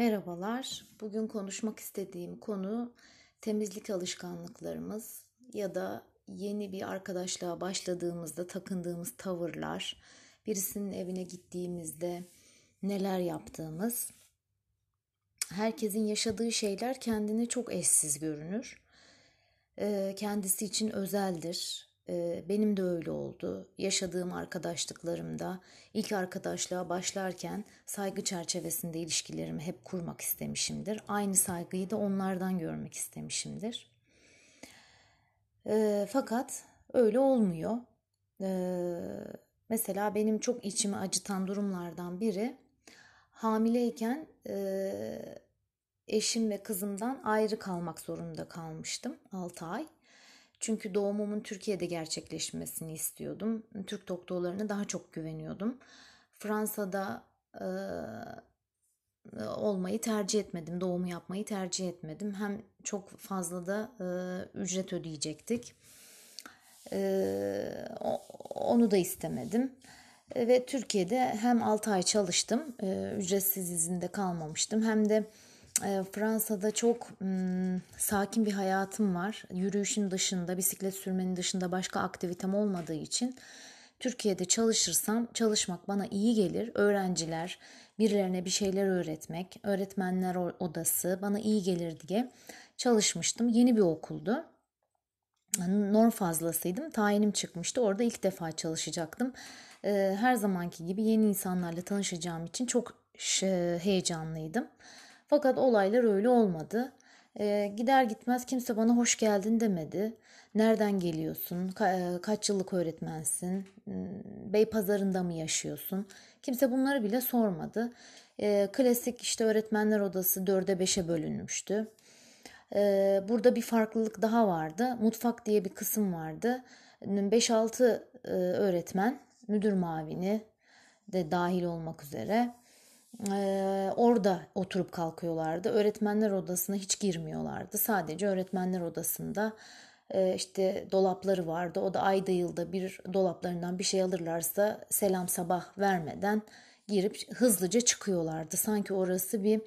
Merhabalar. Bugün konuşmak istediğim konu temizlik alışkanlıklarımız ya da yeni bir arkadaşlığa başladığımızda takındığımız tavırlar, birisinin evine gittiğimizde neler yaptığımız. Herkesin yaşadığı şeyler kendine çok eşsiz görünür. Kendisi için özeldir. Benim de öyle oldu. Yaşadığım arkadaşlıklarımda ilk arkadaşlığa başlarken saygı çerçevesinde ilişkilerimi hep kurmak istemişimdir. Aynı saygıyı da onlardan görmek istemişimdir. Ee, fakat öyle olmuyor. Ee, mesela benim çok içimi acıtan durumlardan biri hamileyken e, eşim ve kızımdan ayrı kalmak zorunda kalmıştım 6 ay. Çünkü doğumumun Türkiye'de gerçekleşmesini istiyordum. Türk doktorlarına daha çok güveniyordum. Fransa'da e, olmayı tercih etmedim. Doğumu yapmayı tercih etmedim. Hem çok fazla da e, ücret ödeyecektik. E, onu da istemedim. Ve Türkiye'de hem 6 ay çalıştım. E, ücretsiz izinde kalmamıştım. Hem de Fransa'da çok m, sakin bir hayatım var. Yürüyüşün dışında, bisiklet sürmenin dışında başka aktivitem olmadığı için Türkiye'de çalışırsam çalışmak bana iyi gelir. Öğrenciler, birilerine bir şeyler öğretmek, öğretmenler odası bana iyi gelir diye çalışmıştım. Yeni bir okuldu. Norm fazlasıydım. Tayinim çıkmıştı. Orada ilk defa çalışacaktım. E, her zamanki gibi yeni insanlarla tanışacağım için çok heyecanlıydım. Fakat olaylar öyle olmadı. E, gider gitmez kimse bana hoş geldin demedi. Nereden geliyorsun? Ka- e, kaç yıllık öğretmensin? Hmm, Bey pazarında mı yaşıyorsun? Kimse bunları bile sormadı. E, klasik işte öğretmenler odası dörde beşe bölünmüştü. E, burada bir farklılık daha vardı. Mutfak diye bir kısım vardı. 5-6 e, öğretmen, müdür mavini de dahil olmak üzere ee, orada oturup kalkıyorlardı. Öğretmenler odasına hiç girmiyorlardı. Sadece öğretmenler odasında e, işte dolapları vardı. O da ayda yılda bir dolaplarından bir şey alırlarsa selam sabah vermeden girip hızlıca çıkıyorlardı. Sanki orası bir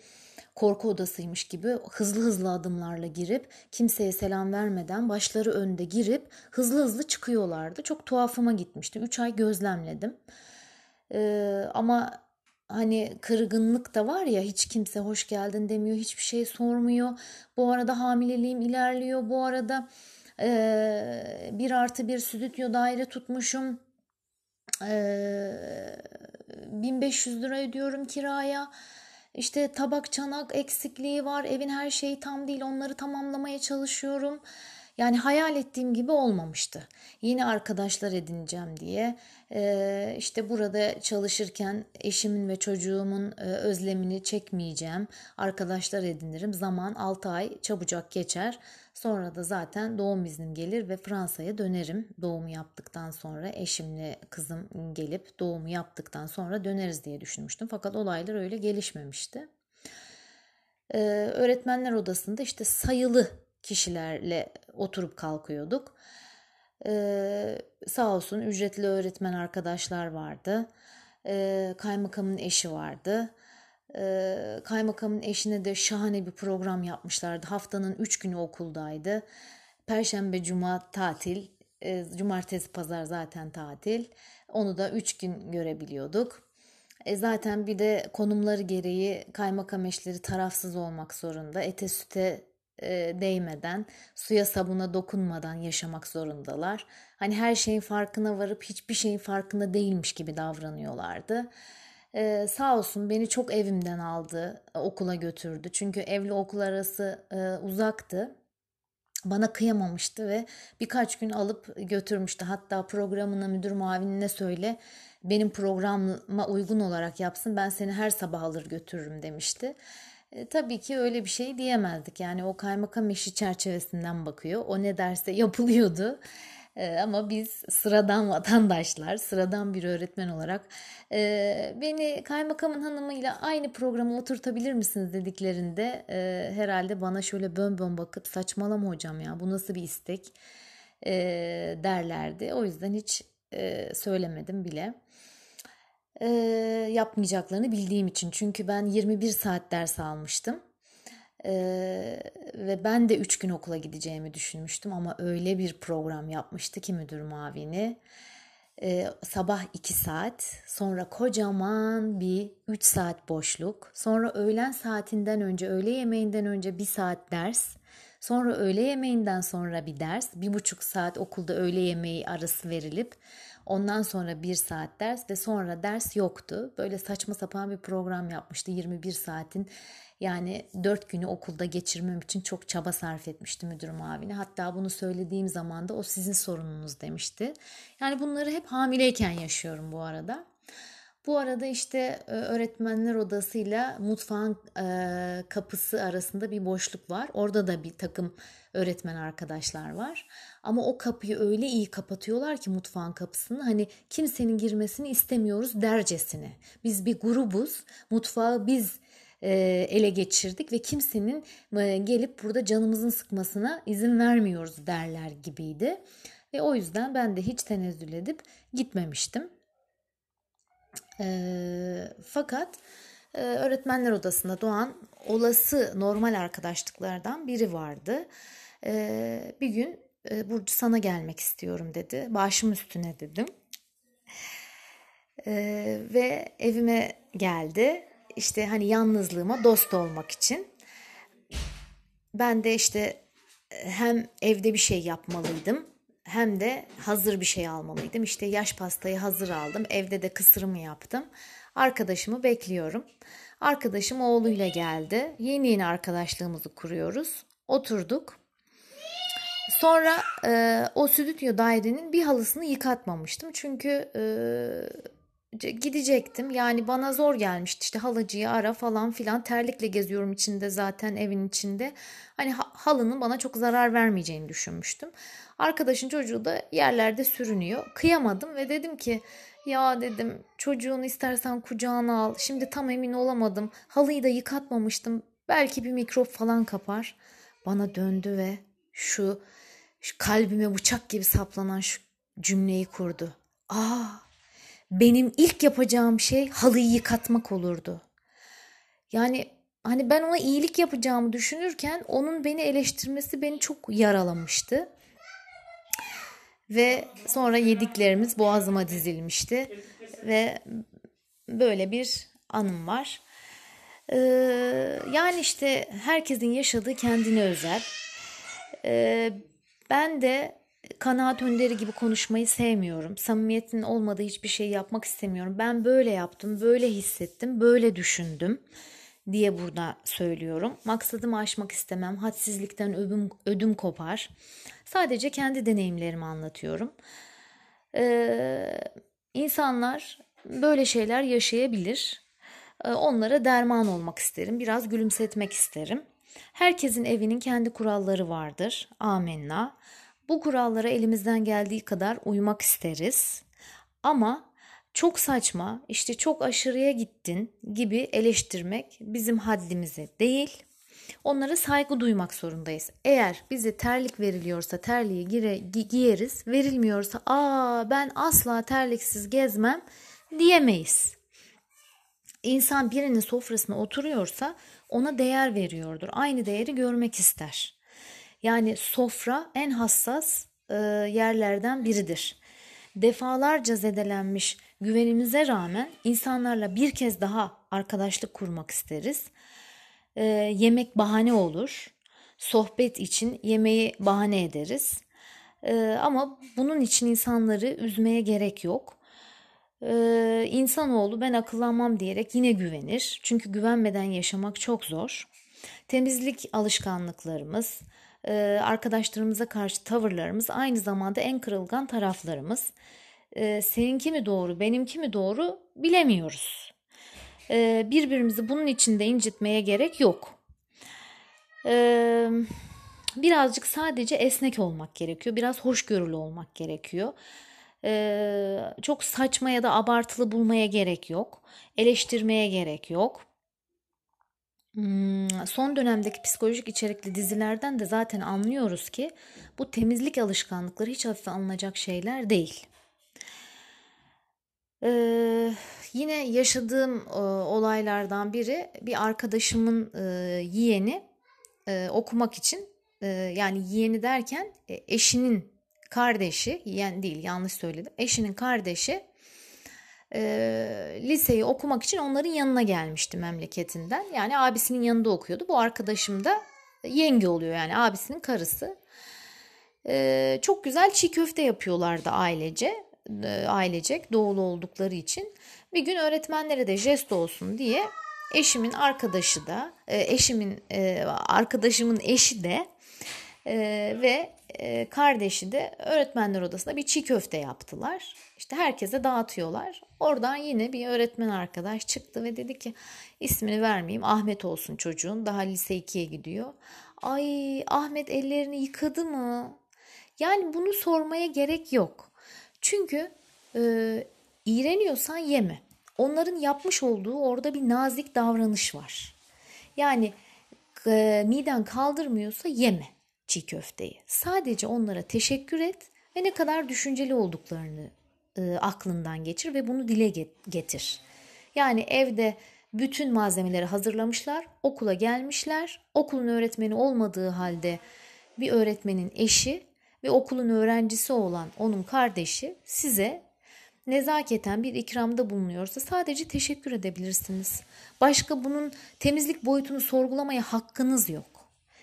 korku odasıymış gibi hızlı hızlı adımlarla girip kimseye selam vermeden başları önde girip hızlı hızlı çıkıyorlardı. Çok tuhafıma gitmişti. Üç ay gözlemledim. Ee, ama hani kırgınlık da var ya hiç kimse hoş geldin demiyor hiçbir şey sormuyor. Bu arada hamileliğim ilerliyor. Bu arada e, bir artı bir stüdyo daire tutmuşum. E, 1500 lira ödüyorum kiraya. İşte tabak çanak eksikliği var. Evin her şeyi tam değil onları tamamlamaya çalışıyorum yani hayal ettiğim gibi olmamıştı. Yeni arkadaşlar edineceğim diye e, işte burada çalışırken eşimin ve çocuğumun e, özlemini çekmeyeceğim. Arkadaşlar edinirim. Zaman 6 ay çabucak geçer. Sonra da zaten doğum iznim gelir ve Fransa'ya dönerim. Doğumu yaptıktan sonra eşimle kızım gelip doğumu yaptıktan sonra döneriz diye düşünmüştüm. Fakat olaylar öyle gelişmemişti. Ee, öğretmenler odasında işte sayılı kişilerle oturup kalkıyorduk. Ee, sağ olsun ücretli öğretmen arkadaşlar vardı. Ee, kaymakamın eşi vardı. Ee, kaymakamın eşine de şahane bir program yapmışlardı. Haftanın üç günü okuldaydı. Perşembe, cuma tatil. Ee, cumartesi, pazar zaten tatil. Onu da üç gün görebiliyorduk. E zaten bir de konumları gereği kaymakam eşleri tarafsız olmak zorunda. Ete süte e, değmeden, suya sabuna dokunmadan yaşamak zorundalar. Hani her şeyin farkına varıp hiçbir şeyin farkında değilmiş gibi davranıyorlardı. Ee, sağ olsun beni çok evimden aldı, okula götürdü. Çünkü evli okul arası e, uzaktı. Bana kıyamamıştı ve birkaç gün alıp götürmüştü. Hatta programına müdür muavinine söyle benim programa uygun olarak yapsın ben seni her sabah alır götürürüm demişti. E, tabii ki öyle bir şey diyemezdik. Yani o kaymakam işi çerçevesinden bakıyor. O ne derse yapılıyordu. E, ama biz sıradan vatandaşlar, sıradan bir öğretmen olarak e, beni kaymakamın hanımıyla aynı programa oturtabilir misiniz dediklerinde e, herhalde bana şöyle bön bön bakıp saçmalama hocam ya bu nasıl bir istek e, derlerdi. O yüzden hiç e, söylemedim bile. E, yapmayacaklarını bildiğim için. Çünkü ben 21 saat ders almıştım. Ee, ve ben de 3 gün okula gideceğimi düşünmüştüm ama öyle bir program yapmıştı ki müdür mavini. Ee, sabah 2 saat, sonra kocaman bir 3 saat boşluk, sonra öğlen saatinden önce, öğle yemeğinden önce 1 saat ders, sonra öğle yemeğinden sonra bir ders, bir buçuk saat okulda öğle yemeği arası verilip ondan sonra bir saat ders ve sonra ders yoktu. Böyle saçma sapan bir program yapmıştı 21 saatin yani dört günü okulda geçirmem için çok çaba sarf etmişti müdürüm abine. Hatta bunu söylediğim zaman da o sizin sorununuz demişti. Yani bunları hep hamileyken yaşıyorum bu arada. Bu arada işte e, öğretmenler odasıyla mutfağın e, kapısı arasında bir boşluk var. Orada da bir takım öğretmen arkadaşlar var. Ama o kapıyı öyle iyi kapatıyorlar ki mutfağın kapısını hani kimsenin girmesini istemiyoruz dercesine. Biz bir grubuz. Mutfağı biz e, ele geçirdik ve kimsenin e, gelip burada canımızın sıkmasına izin vermiyoruz derler gibiydi. Ve o yüzden ben de hiç tenezzül edip gitmemiştim. E, fakat öğretmenler odasında doğan olası normal arkadaşlıklardan biri vardı. Bir gün Burcu sana gelmek istiyorum dedi. Başım üstüne dedim. Ve evime geldi işte hani yalnızlığıma dost olmak için. Ben de işte hem evde bir şey yapmalıydım hem de hazır bir şey almalıydım. İşte yaş pastayı hazır aldım. Evde de kısırımı yaptım. Arkadaşımı bekliyorum. Arkadaşım oğluyla geldi. Yeni yeni arkadaşlığımızı kuruyoruz. Oturduk. Sonra e, o stüdyo dairenin bir halısını yıkatmamıştım. Çünkü e, gidecektim. Yani bana zor gelmişti işte halacıyı ara falan filan terlikle geziyorum içinde zaten evin içinde. Hani halının bana çok zarar vermeyeceğini düşünmüştüm. Arkadaşın çocuğu da yerlerde sürünüyor. Kıyamadım ve dedim ki ya dedim çocuğunu istersen kucağına al. Şimdi tam emin olamadım. Halıyı da yıkatmamıştım. Belki bir mikrop falan kapar. Bana döndü ve şu, şu kalbime bıçak gibi saplanan şu cümleyi kurdu. Aa benim ilk yapacağım şey halıyı yıkatmak olurdu. Yani hani ben ona iyilik yapacağımı düşünürken onun beni eleştirmesi beni çok yaralamıştı. Ve sonra yediklerimiz boğazıma dizilmişti ve böyle bir anım var. Ee, yani işte herkesin yaşadığı kendine özel. Ee, ben de kanaat önderi gibi konuşmayı sevmiyorum. Samimiyetin olmadığı hiçbir şey yapmak istemiyorum. Ben böyle yaptım, böyle hissettim, böyle düşündüm diye burada söylüyorum. Maksadımı aşmak istemem. Hadsizlikten ödüm, ödüm kopar. Sadece kendi deneyimlerimi anlatıyorum. Ee, insanlar böyle şeyler yaşayabilir. Ee, onlara derman olmak isterim. Biraz gülümsetmek isterim. Herkesin evinin kendi kuralları vardır. Amenna. Bu kurallara elimizden geldiği kadar uymak isteriz. Ama çok saçma, işte çok aşırıya gittin gibi eleştirmek bizim haddimize değil. Onlara saygı duymak zorundayız. Eğer bize terlik veriliyorsa terliği gire, gi- giyeriz, verilmiyorsa aa ben asla terliksiz gezmem diyemeyiz. İnsan birinin sofrasına oturuyorsa ona değer veriyordur. Aynı değeri görmek ister. Yani sofra en hassas e, yerlerden biridir. Defalarca zedelenmiş güvenimize rağmen insanlarla bir kez daha arkadaşlık kurmak isteriz. E, yemek bahane olur. Sohbet için yemeği bahane ederiz. E, ama bunun için insanları üzmeye gerek yok. Ee, insanoğlu ben akıllanmam diyerek yine güvenir. Çünkü güvenmeden yaşamak çok zor. Temizlik alışkanlıklarımız, e, arkadaşlarımıza karşı tavırlarımız aynı zamanda en kırılgan taraflarımız. E, seninki mi doğru, benimki mi doğru bilemiyoruz. E, birbirimizi bunun içinde incitmeye gerek yok. Birazcık sadece esnek olmak gerekiyor. Biraz hoşgörülü olmak gerekiyor. Çok saçma ya da abartılı bulmaya gerek yok. Eleştirmeye gerek yok. Hmm, son dönemdeki psikolojik içerikli dizilerden de zaten anlıyoruz ki bu temizlik alışkanlıkları hiç hafife alınacak şeyler değil. Ee, yine yaşadığım e, olaylardan biri bir arkadaşımın e, yeğeni e, okumak için e, yani yeğeni derken e, eşinin kardeşi yeğen değil yanlış söyledim. Eşinin kardeşi e, liseyi okumak için onların yanına gelmişti memleketinden. Yani abisinin yanında okuyordu. Bu arkadaşım da yenge oluyor yani abisinin karısı. E, çok güzel çiğ köfte yapıyorlardı ailece e, ailecek doğulu oldukları için. Bir gün öğretmenlere de jest olsun diye eşimin arkadaşı da e, eşimin e, arkadaşımın eşi de ve kardeşi de öğretmenler odasında bir çiğ köfte yaptılar. İşte herkese dağıtıyorlar. Oradan yine bir öğretmen arkadaş çıktı ve dedi ki ismini vermeyeyim Ahmet olsun çocuğun daha lise 2'ye gidiyor. Ay Ahmet ellerini yıkadı mı? Yani bunu sormaya gerek yok. Çünkü e, iğreniyorsan yeme. Onların yapmış olduğu orada bir nazik davranış var. Yani e, miden kaldırmıyorsa yeme çiğ köfteyi. Sadece onlara teşekkür et ve ne kadar düşünceli olduklarını e, aklından geçir ve bunu dile getir. Yani evde bütün malzemeleri hazırlamışlar, okula gelmişler. Okulun öğretmeni olmadığı halde bir öğretmenin eşi ve okulun öğrencisi olan onun kardeşi size nezaketen bir ikramda bulunuyorsa sadece teşekkür edebilirsiniz. Başka bunun temizlik boyutunu sorgulamaya hakkınız yok.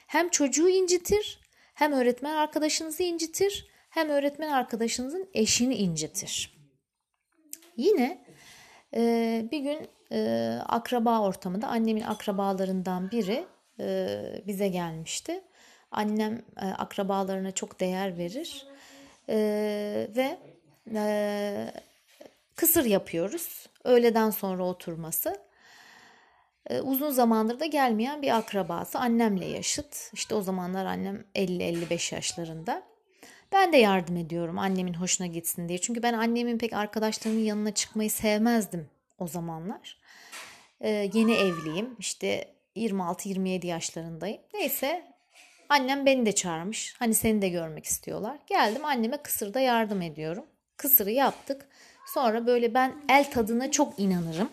Hem çocuğu incitir, hem öğretmen arkadaşınızı incitir, hem öğretmen arkadaşınızın eşini incitir. Yine e, bir gün e, akraba ortamında annemin akrabalarından biri e, bize gelmişti. Annem e, akrabalarına çok değer verir e, ve e, kısır yapıyoruz. Öğleden sonra oturması. E, uzun zamandır da gelmeyen bir akrabası annemle yaşıt. İşte o zamanlar annem 50-55 yaşlarında. Ben de yardım ediyorum annemin hoşuna gitsin diye. Çünkü ben annemin pek arkadaşlarının yanına çıkmayı sevmezdim o zamanlar. Ee, yeni evliyim. İşte 26-27 yaşlarındayım. Neyse Annem beni de çağırmış. Hani seni de görmek istiyorlar. Geldim anneme kısırda yardım ediyorum. Kısırı yaptık. Sonra böyle ben el tadına çok inanırım.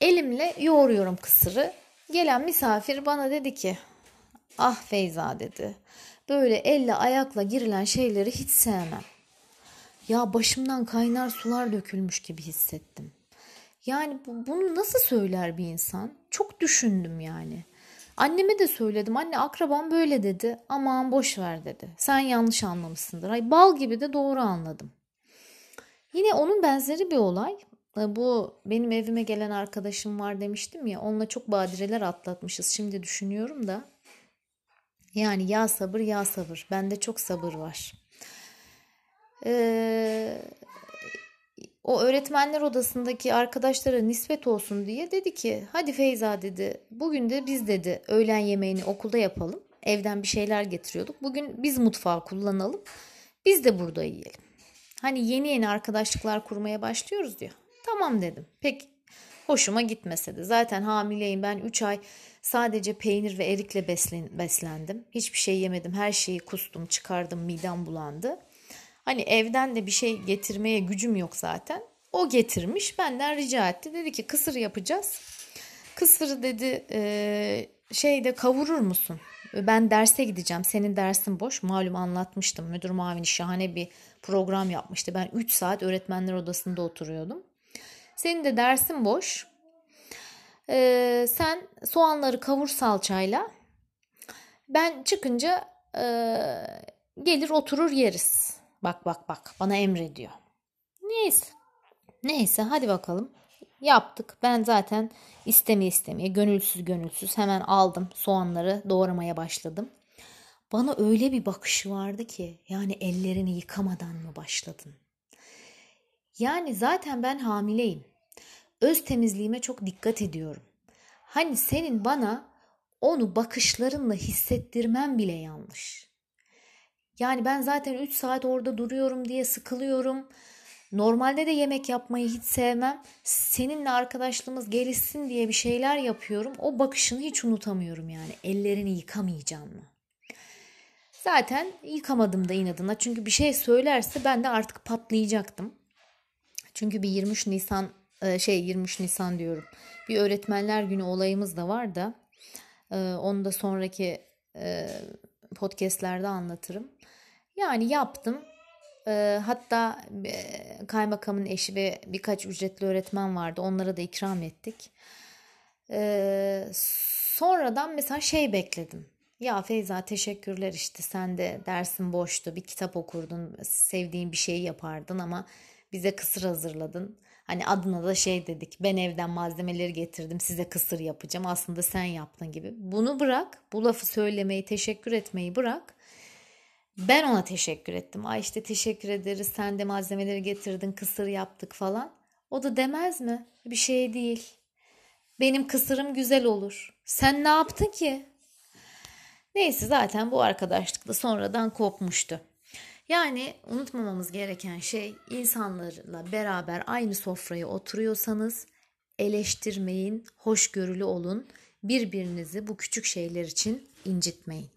Elimle yoğuruyorum kısırı. Gelen misafir bana dedi ki ah Feyza dedi. Böyle elle ayakla girilen şeyleri hiç sevmem. Ya başımdan kaynar sular dökülmüş gibi hissettim. Yani bunu nasıl söyler bir insan? Çok düşündüm yani. Anneme de söyledim. Anne akrabam böyle dedi. Aman boş ver dedi. Sen yanlış anlamışsındır. Ay bal gibi de doğru anladım. Yine onun benzeri bir olay. Bu benim evime gelen arkadaşım var demiştim ya. Onunla çok badireler atlatmışız. Şimdi düşünüyorum da. Yani ya sabır ya sabır. Bende çok sabır var. Ee, o öğretmenler odasındaki arkadaşlara nispet olsun diye dedi ki hadi Feyza dedi bugün de biz dedi öğlen yemeğini okulda yapalım. Evden bir şeyler getiriyorduk. Bugün biz mutfağı kullanalım. Biz de burada yiyelim. Hani yeni yeni arkadaşlıklar kurmaya başlıyoruz diyor. Tamam dedim. Pek hoşuma gitmese de. Zaten hamileyim ben 3 ay sadece peynir ve erikle beslendim. Hiçbir şey yemedim. Her şeyi kustum, çıkardım, midem bulandı. Hani evden de bir şey getirmeye gücüm yok zaten. O getirmiş benden rica etti. Dedi ki kısır yapacağız. Kısırı dedi e, şeyde kavurur musun? Ben derse gideceğim. Senin dersin boş. Malum anlatmıştım. Müdür mavini şahane bir program yapmıştı. Ben 3 saat öğretmenler odasında oturuyordum. Senin de dersin boş. Ee, sen soğanları kavur salçayla. Ben çıkınca e, gelir oturur yeriz. Bak bak bak bana emrediyor. Neyse. Neyse hadi bakalım. Yaptık. Ben zaten istemeye istemeye gönülsüz gönülsüz hemen aldım soğanları doğramaya başladım. Bana öyle bir bakışı vardı ki yani ellerini yıkamadan mı başladın? Yani zaten ben hamileyim. Öz temizliğime çok dikkat ediyorum. Hani senin bana onu bakışlarınla hissettirmen bile yanlış. Yani ben zaten 3 saat orada duruyorum diye sıkılıyorum. Normalde de yemek yapmayı hiç sevmem. Seninle arkadaşlığımız gelişsin diye bir şeyler yapıyorum. O bakışını hiç unutamıyorum yani. Ellerini yıkamayacağım mı? Zaten yıkamadım da inadına. Çünkü bir şey söylerse ben de artık patlayacaktım. Çünkü bir 23 Nisan e, şey 23 Nisan diyorum. Bir öğretmenler günü olayımız da var da e, onu da sonraki e, podcastlerde anlatırım. Yani yaptım. Hatta kaymakamın eşi ve birkaç ücretli öğretmen vardı. Onlara da ikram ettik. Sonradan mesela şey bekledim. Ya Feyza teşekkürler işte sen de dersin boştu bir kitap okurdun sevdiğin bir şeyi yapardın ama bize kısır hazırladın. Hani adına da şey dedik ben evden malzemeleri getirdim size kısır yapacağım aslında sen yaptın gibi. Bunu bırak bu lafı söylemeyi teşekkür etmeyi bırak. Ben ona teşekkür ettim. Ay işte teşekkür ederiz sen de malzemeleri getirdin kısır yaptık falan. O da demez mi? Bir şey değil. Benim kısırım güzel olur. Sen ne yaptın ki? Neyse zaten bu arkadaşlık da sonradan kopmuştu. Yani unutmamamız gereken şey insanlarla beraber aynı sofraya oturuyorsanız eleştirmeyin, hoşgörülü olun. Birbirinizi bu küçük şeyler için incitmeyin.